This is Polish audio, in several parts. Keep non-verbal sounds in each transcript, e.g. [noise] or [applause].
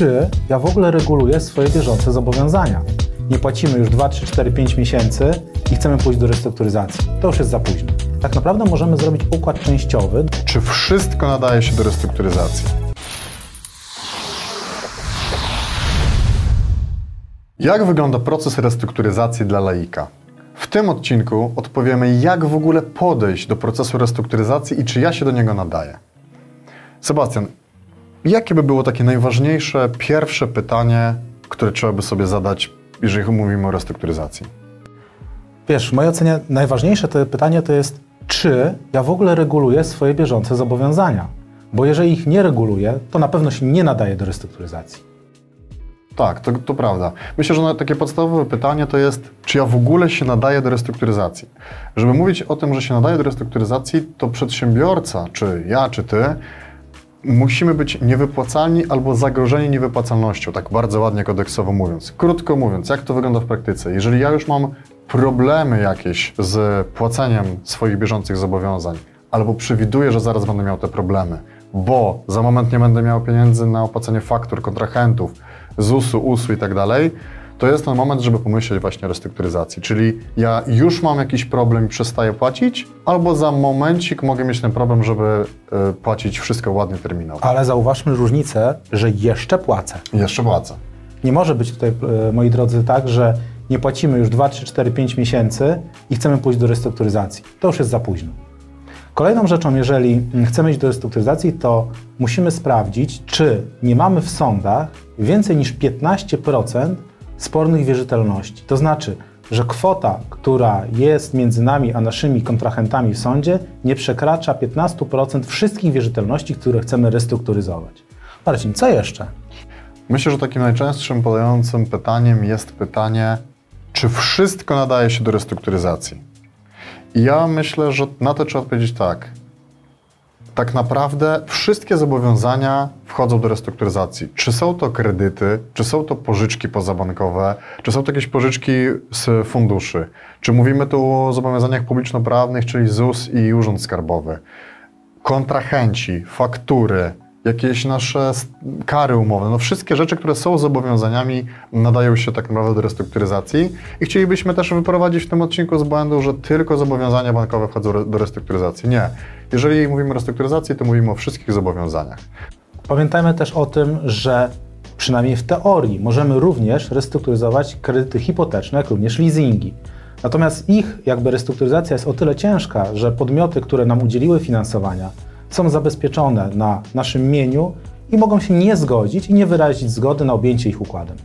czy ja w ogóle reguluję swoje bieżące zobowiązania. Nie płacimy już 2, 3, 4, 5 miesięcy i chcemy pójść do restrukturyzacji. To już jest za późno. Tak naprawdę możemy zrobić układ częściowy. Czy wszystko nadaje się do restrukturyzacji? Jak wygląda proces restrukturyzacji dla laika? W tym odcinku odpowiemy, jak w ogóle podejść do procesu restrukturyzacji i czy ja się do niego nadaję. Sebastian, jakie by było takie najważniejsze, pierwsze pytanie, które trzeba by sobie zadać, jeżeli mówimy o restrukturyzacji? Wiesz, w mojej ocenie najważniejsze to pytanie to jest, czy ja w ogóle reguluję swoje bieżące zobowiązania. Bo jeżeli ich nie reguluję, to na pewno się nie nadaje do restrukturyzacji. Tak, to, to prawda. Myślę, że takie podstawowe pytanie to jest, czy ja w ogóle się nadaję do restrukturyzacji. Żeby mówić o tym, że się nadaje do restrukturyzacji, to przedsiębiorca, czy ja, czy ty, musimy być niewypłacalni albo zagrożeni niewypłacalnością, tak bardzo ładnie kodeksowo mówiąc. Krótko mówiąc, jak to wygląda w praktyce? Jeżeli ja już mam problemy jakieś z płaceniem swoich bieżących zobowiązań, albo przewiduję, że zaraz będę miał te problemy, bo za moment nie będę miał pieniędzy na opłacenie faktur, kontrahentów, ZUS-u, USU i tak dalej, to jest ten moment, żeby pomyśleć właśnie o restrukturyzacji. Czyli ja już mam jakiś problem i przestaję płacić, albo za momencik mogę mieć ten problem, żeby y, płacić wszystko ładnie terminowo. Ale zauważmy różnicę, że jeszcze płacę. Jeszcze płacę. Nie może być tutaj, y, moi drodzy, tak, że nie płacimy już 2, 3, 4, 5 miesięcy i chcemy pójść do restrukturyzacji. To już jest za późno. Kolejną rzeczą, jeżeli chcemy iść do restrukturyzacji, to musimy sprawdzić, czy nie mamy w sądach więcej niż 15% spornych wierzytelności. To znaczy, że kwota, która jest między nami a naszymi kontrahentami w sądzie, nie przekracza 15% wszystkich wierzytelności, które chcemy restrukturyzować. Marcin, co jeszcze? Myślę, że takim najczęstszym padającym pytaniem jest pytanie, czy wszystko nadaje się do restrukturyzacji? I ja myślę, że na to trzeba odpowiedzieć tak tak naprawdę wszystkie zobowiązania wchodzą do restrukturyzacji. Czy są to kredyty, czy są to pożyczki pozabankowe, czy są to jakieś pożyczki z funduszy, czy mówimy tu o zobowiązaniach publiczno-prawnych, czyli ZUS i Urząd Skarbowy, kontrahenci, faktury, jakieś nasze kary umowne, no wszystkie rzeczy, które są zobowiązaniami, nadają się tak naprawdę do restrukturyzacji i chcielibyśmy też wyprowadzić w tym odcinku z błędu, że tylko zobowiązania bankowe wchodzą do restrukturyzacji. Nie. Jeżeli mówimy o restrukturyzacji, to mówimy o wszystkich zobowiązaniach. Pamiętajmy też o tym, że przynajmniej w teorii możemy również restrukturyzować kredyty hipoteczne, jak również leasingi. Natomiast ich jakby restrukturyzacja jest o tyle ciężka, że podmioty, które nam udzieliły finansowania, są zabezpieczone na naszym mieniu i mogą się nie zgodzić i nie wyrazić zgody na objęcie ich układem.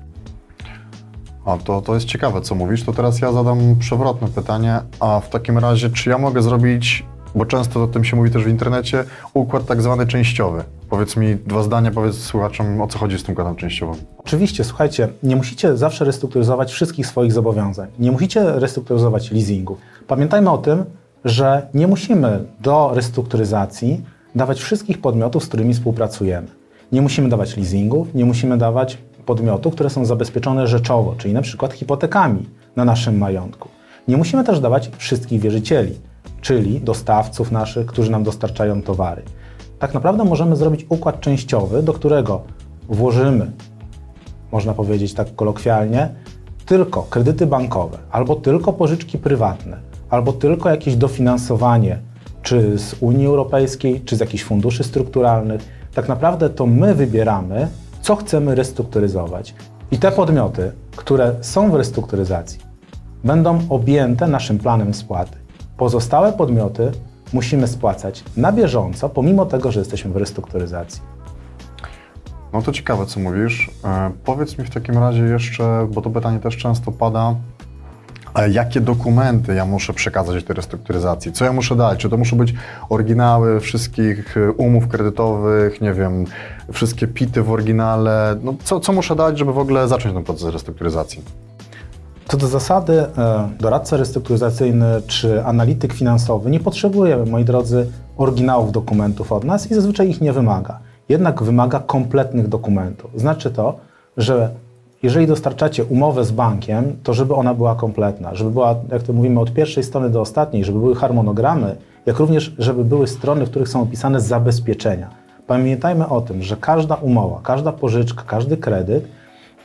A to, to jest ciekawe, co mówisz. To teraz ja zadam przewrotne pytanie. A w takim razie, czy ja mogę zrobić, bo często o tym się mówi też w internecie, układ tak zwany częściowy? Powiedz mi dwa zdania, powiedz słuchaczom, o co chodzi z tym układem częściowym. Oczywiście, słuchajcie, nie musicie zawsze restrukturyzować wszystkich swoich zobowiązań. Nie musicie restrukturyzować leasingu. Pamiętajmy o tym, że nie musimy do restrukturyzacji dawać wszystkich podmiotów, z którymi współpracujemy. Nie musimy dawać leasingów, nie musimy dawać podmiotów, które są zabezpieczone rzeczowo, czyli na przykład hipotekami na naszym majątku. Nie musimy też dawać wszystkich wierzycieli, czyli dostawców naszych, którzy nam dostarczają towary. Tak naprawdę możemy zrobić układ częściowy, do którego włożymy, można powiedzieć tak kolokwialnie, tylko kredyty bankowe, albo tylko pożyczki prywatne, albo tylko jakieś dofinansowanie czy z Unii Europejskiej, czy z jakichś funduszy strukturalnych. Tak naprawdę to my wybieramy, co chcemy restrukturyzować. I te podmioty, które są w restrukturyzacji, będą objęte naszym planem spłaty. Pozostałe podmioty musimy spłacać na bieżąco, pomimo tego, że jesteśmy w restrukturyzacji. No to ciekawe, co mówisz. E, powiedz mi w takim razie jeszcze, bo to pytanie też często pada, ale jakie dokumenty ja muszę przekazać do restrukturyzacji? Co ja muszę dać? Czy to muszą być oryginały wszystkich y, umów kredytowych, nie wiem, wszystkie pity w oryginale? No, co, co muszę dać, żeby w ogóle zacząć ten proces restrukturyzacji? Co do zasady, e, doradca restrukturyzacyjny czy analityk finansowy nie potrzebuje, moi drodzy, oryginałów dokumentów od nas i zazwyczaj ich nie wymaga. Jednak wymaga kompletnych dokumentów. Znaczy to, że jeżeli dostarczacie umowę z bankiem, to żeby ona była kompletna, żeby była, jak to mówimy, od pierwszej strony do ostatniej, żeby były harmonogramy, jak również, żeby były strony, w których są opisane zabezpieczenia. Pamiętajmy o tym, że każda umowa, każda pożyczka, każdy kredyt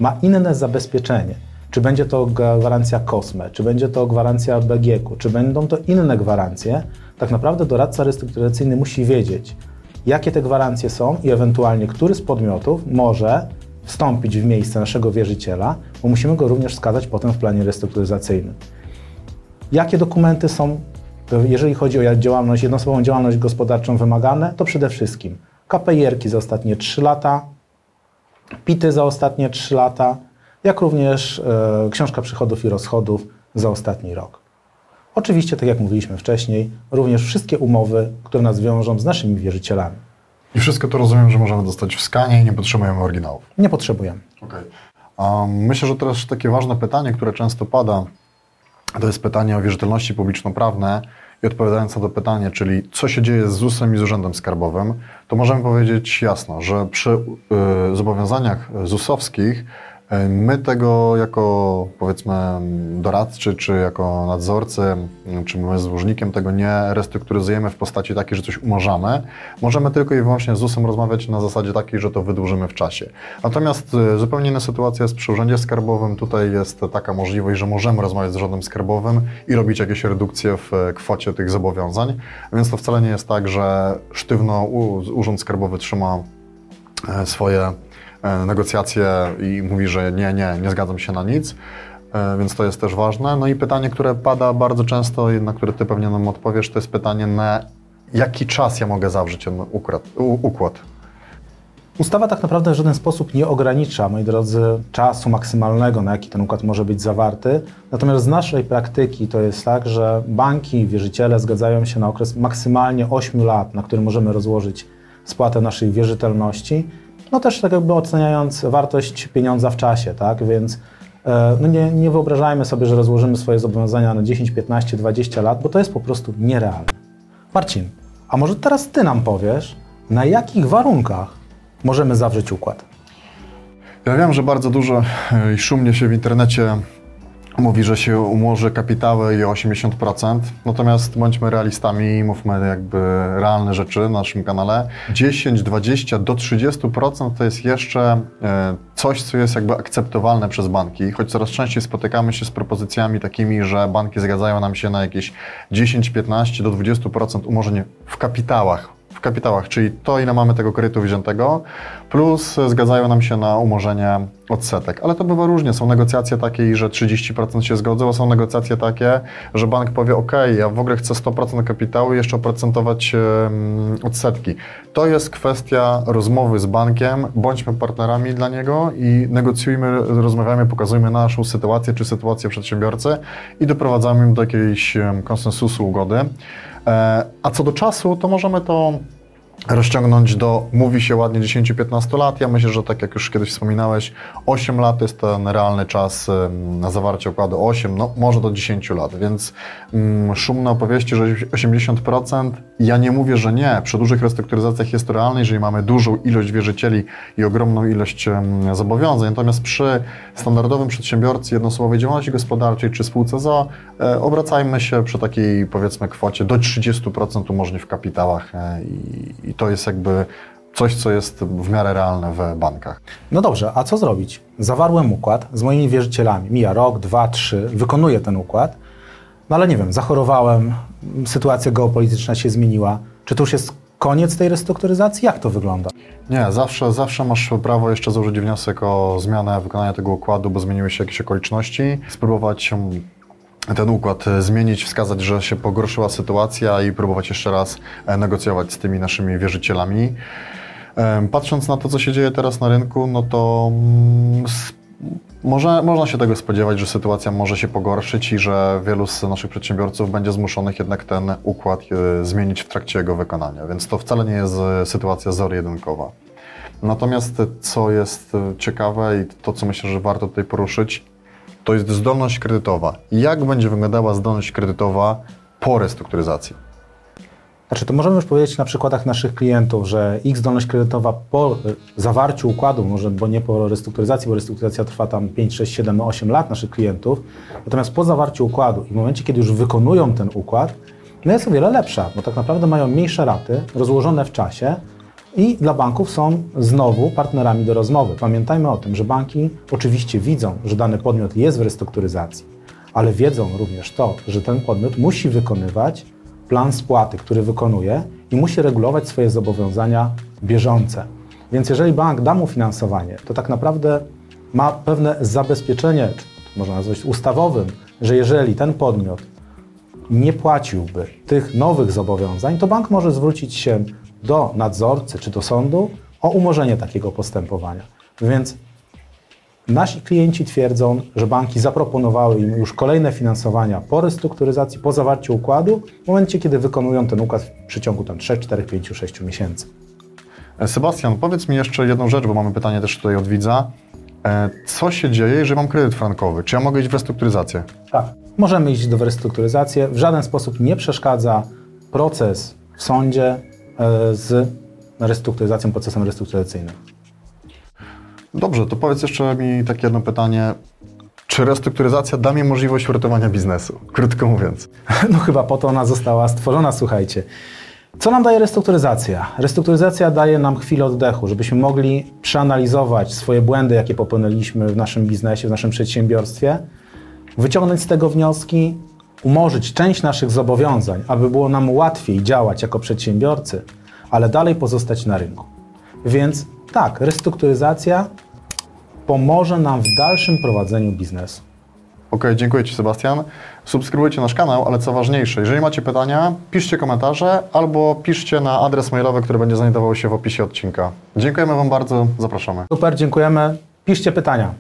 ma inne zabezpieczenie. Czy będzie to gwarancja COSME, czy będzie to gwarancja BGK, czy będą to inne gwarancje, tak naprawdę doradca restrukturyzacyjny musi wiedzieć, jakie te gwarancje są i ewentualnie który z podmiotów może wstąpić w miejsce naszego wierzyciela, bo musimy go również wskazać potem w planie restrukturyzacyjnym. Jakie dokumenty są, jeżeli chodzi o działalność, jednoosobową działalność gospodarczą wymagane, to przede wszystkim KPIR-ki za ostatnie 3 lata, PIT-y za ostatnie 3 lata, jak również e, książka przychodów i rozchodów za ostatni rok. Oczywiście, tak jak mówiliśmy wcześniej, również wszystkie umowy, które nas wiążą z naszymi wierzycielami. I wszystko to rozumiem, że możemy dostać w skanie i nie potrzebujemy oryginałów. Nie potrzebujemy. Okay. Um, myślę, że teraz takie ważne pytanie, które często pada, to jest pytanie o wierzytelności publiczno-prawne i odpowiadając na to pytanie, czyli co się dzieje z ZUS-em i z Urzędem Skarbowym, to możemy powiedzieć jasno, że przy y, zobowiązaniach ZUS-owskich My tego jako powiedzmy doradcy, czy jako nadzorcy, czy my z dłużnikiem tego nie restrukturyzujemy w postaci takiej, że coś umorzamy. Możemy tylko i wyłącznie z ZUS-em rozmawiać na zasadzie takiej, że to wydłużymy w czasie. Natomiast e, zupełnie inna sytuacja jest przy Urzędzie Skarbowym. Tutaj jest taka możliwość, że możemy rozmawiać z Urzędem Skarbowym i robić jakieś redukcje w e, kwocie tych zobowiązań. Więc to wcale nie jest tak, że sztywno Urząd Skarbowy trzyma e, swoje E, negocjacje i mówi, że nie, nie, nie zgadzam się na nic, e, więc to jest też ważne. No i pytanie, które pada bardzo często na które Ty pewnie nam odpowiesz, to jest pytanie, na jaki czas ja mogę zawrzeć ten układ? układ? Ustawa tak naprawdę w żaden sposób nie ogranicza, moi drodzy, czasu maksymalnego, na jaki ten układ może być zawarty. Natomiast z naszej praktyki to jest tak, że banki, wierzyciele zgadzają się na okres maksymalnie 8 lat, na który możemy rozłożyć spłatę naszej wierzytelności no też tak jakby oceniając wartość pieniądza w czasie, tak, więc e, no nie, nie wyobrażajmy sobie, że rozłożymy swoje zobowiązania na 10, 15, 20 lat, bo to jest po prostu nierealne. Marcin, a może teraz Ty nam powiesz, na jakich warunkach możemy zawrzeć układ? Ja wiem, że bardzo dużo e, i szumnie się w internecie mówi, że się umorzy kapitały i o 80%, natomiast bądźmy realistami i mówmy jakby realne rzeczy na naszym kanale. 10, 20 do 30% to jest jeszcze e, coś, co jest jakby akceptowalne przez banki, choć coraz częściej spotykamy się z propozycjami takimi, że banki zgadzają nam się na jakieś 10, 15 do 20% umorzeń w kapitałach w kapitałach, czyli to, ile mamy tego kredytu wziętego, plus zgadzają nam się na umorzenie odsetek. Ale to bywa różnie. Są negocjacje takie, że 30% się zgodzą, a są negocjacje takie, że bank powie, OK, ja w ogóle chcę 100% kapitału i jeszcze oprocentować odsetki. To jest kwestia rozmowy z bankiem, bądźmy partnerami dla niego i negocjujmy, rozmawiamy, pokazujmy naszą sytuację czy sytuację przedsiębiorcy i doprowadzamy do jakiejś konsensusu, ugody. E, a co do czasu, to możemy to rozciągnąć do, mówi się ładnie, 10-15 lat. Ja myślę, że tak jak już kiedyś wspominałeś, 8 lat jest ten realny czas na zawarcie układu. 8, no może do 10 lat, więc mm, szumne opowieści, że 80%. Ja nie mówię, że nie. Przy dużych restrukturyzacjach jest to realne, jeżeli mamy dużą ilość wierzycieli i ogromną ilość zobowiązań. Natomiast przy standardowym przedsiębiorcy jednoosobowej działalności gospodarczej czy spółce ZO e, obracajmy się przy takiej powiedzmy kwocie do 30% umożni w kapitałach e, i i to jest jakby coś, co jest w miarę realne w bankach. No dobrze, a co zrobić? Zawarłem układ z moimi wierzycielami. Mija rok, dwa, trzy, wykonuję ten układ, no ale nie wiem, zachorowałem, sytuacja geopolityczna się zmieniła. Czy to już jest koniec tej restrukturyzacji? Jak to wygląda? Nie, zawsze, zawsze masz prawo jeszcze złożyć wniosek o zmianę wykonania tego układu, bo zmieniły się jakieś okoliczności, spróbować ten układ zmienić, wskazać, że się pogorszyła sytuacja i próbować jeszcze raz e, negocjować z tymi naszymi wierzycielami. Patrząc na to, co się dzieje teraz na rynku, no to mm, może, można się tego spodziewać, że sytuacja może się pogorszyć i że wielu z naszych przedsiębiorców będzie zmuszonych jednak ten układ e, zmienić w trakcie jego wykonania, więc to wcale nie jest sytuacja zero-jedynkowa. Natomiast co jest ciekawe i to, co myślę, że warto tutaj poruszyć, to jest zdolność kredytowa. Jak będzie wyglądała zdolność kredytowa po restrukturyzacji? Znaczy, to możemy już powiedzieć na przykładach naszych klientów, że ich zdolność kredytowa po zawarciu układu, może, bo nie po restrukturyzacji, bo restrukturyzacja trwa tam 5, 6, 7, 8 lat naszych klientów, natomiast po zawarciu układu i w momencie, kiedy już wykonują ten układ, no jest o wiele lepsza, bo tak naprawdę mają mniejsze raty, rozłożone w czasie, I dla banków są znowu partnerami do rozmowy. Pamiętajmy o tym, że banki oczywiście widzą, że dany podmiot jest w restrukturyzacji, ale wiedzą również to, że ten podmiot musi wykonywać plan spłaty, który wykonuje i musi regulować swoje zobowiązania bieżące. Więc jeżeli bank da mu finansowanie, to tak naprawdę ma pewne zabezpieczenie, można nazwać ustawowym, że jeżeli ten podmiot nie płaciłby tych nowych zobowiązań, to bank może zwrócić się do nadzorcy czy do sądu o umorzenie takiego postępowania. Więc nasi klienci twierdzą, że banki zaproponowały im już kolejne finansowania po restrukturyzacji, po zawarciu układu, w momencie, kiedy wykonują ten układ w przeciągu tam 3, 4, 5, 6 miesięcy. E, Sebastian, powiedz mi jeszcze jedną rzecz, bo mamy pytanie też tutaj od widza. E, Co się dzieje, jeżeli mam kredyt frankowy? Czy ja mogę iść w restrukturyzację? Tak. Możemy iść do restrukturyzacji. W żaden sposób nie przeszkadza proces w sądzie e, z restrukturyzacją, procesem restrukturyzacyjnym. Dobrze, to powiedz jeszcze mi takie jedno pytanie. Czy restrukturyzacja da mi możliwość uratowania biznesu? Krótko mówiąc. [laughs] No chyba po to ona została stworzona, słuchajcie. Co nam daje restrukturyzacja? Restrukturyzacja daje nam chwilę oddechu, żebyśmy mogli przeanalizować swoje błędy, jakie popełniliśmy w naszym biznesie, w naszym przedsiębiorstwie, wyciągnąć z tego wnioski, umorzyć część naszych zobowiązań, aby było nam łatwiej działać jako przedsiębiorcy, ale dalej pozostać na rynku. Więc tak, restrukturyzacja pomoże nam w dalszym prowadzeniu biznesu. Ok, dziękuję Ci Sebastian. Subskrybujcie nasz kanał, ale co ważniejsze, jeżeli macie pytania, piszcie komentarze albo piszcie na adres mailowy, który będzie znajdował się w opisie odcinka. Dziękujemy Wam bardzo, zapraszamy. Super, dziękujemy. Piszcie pytania.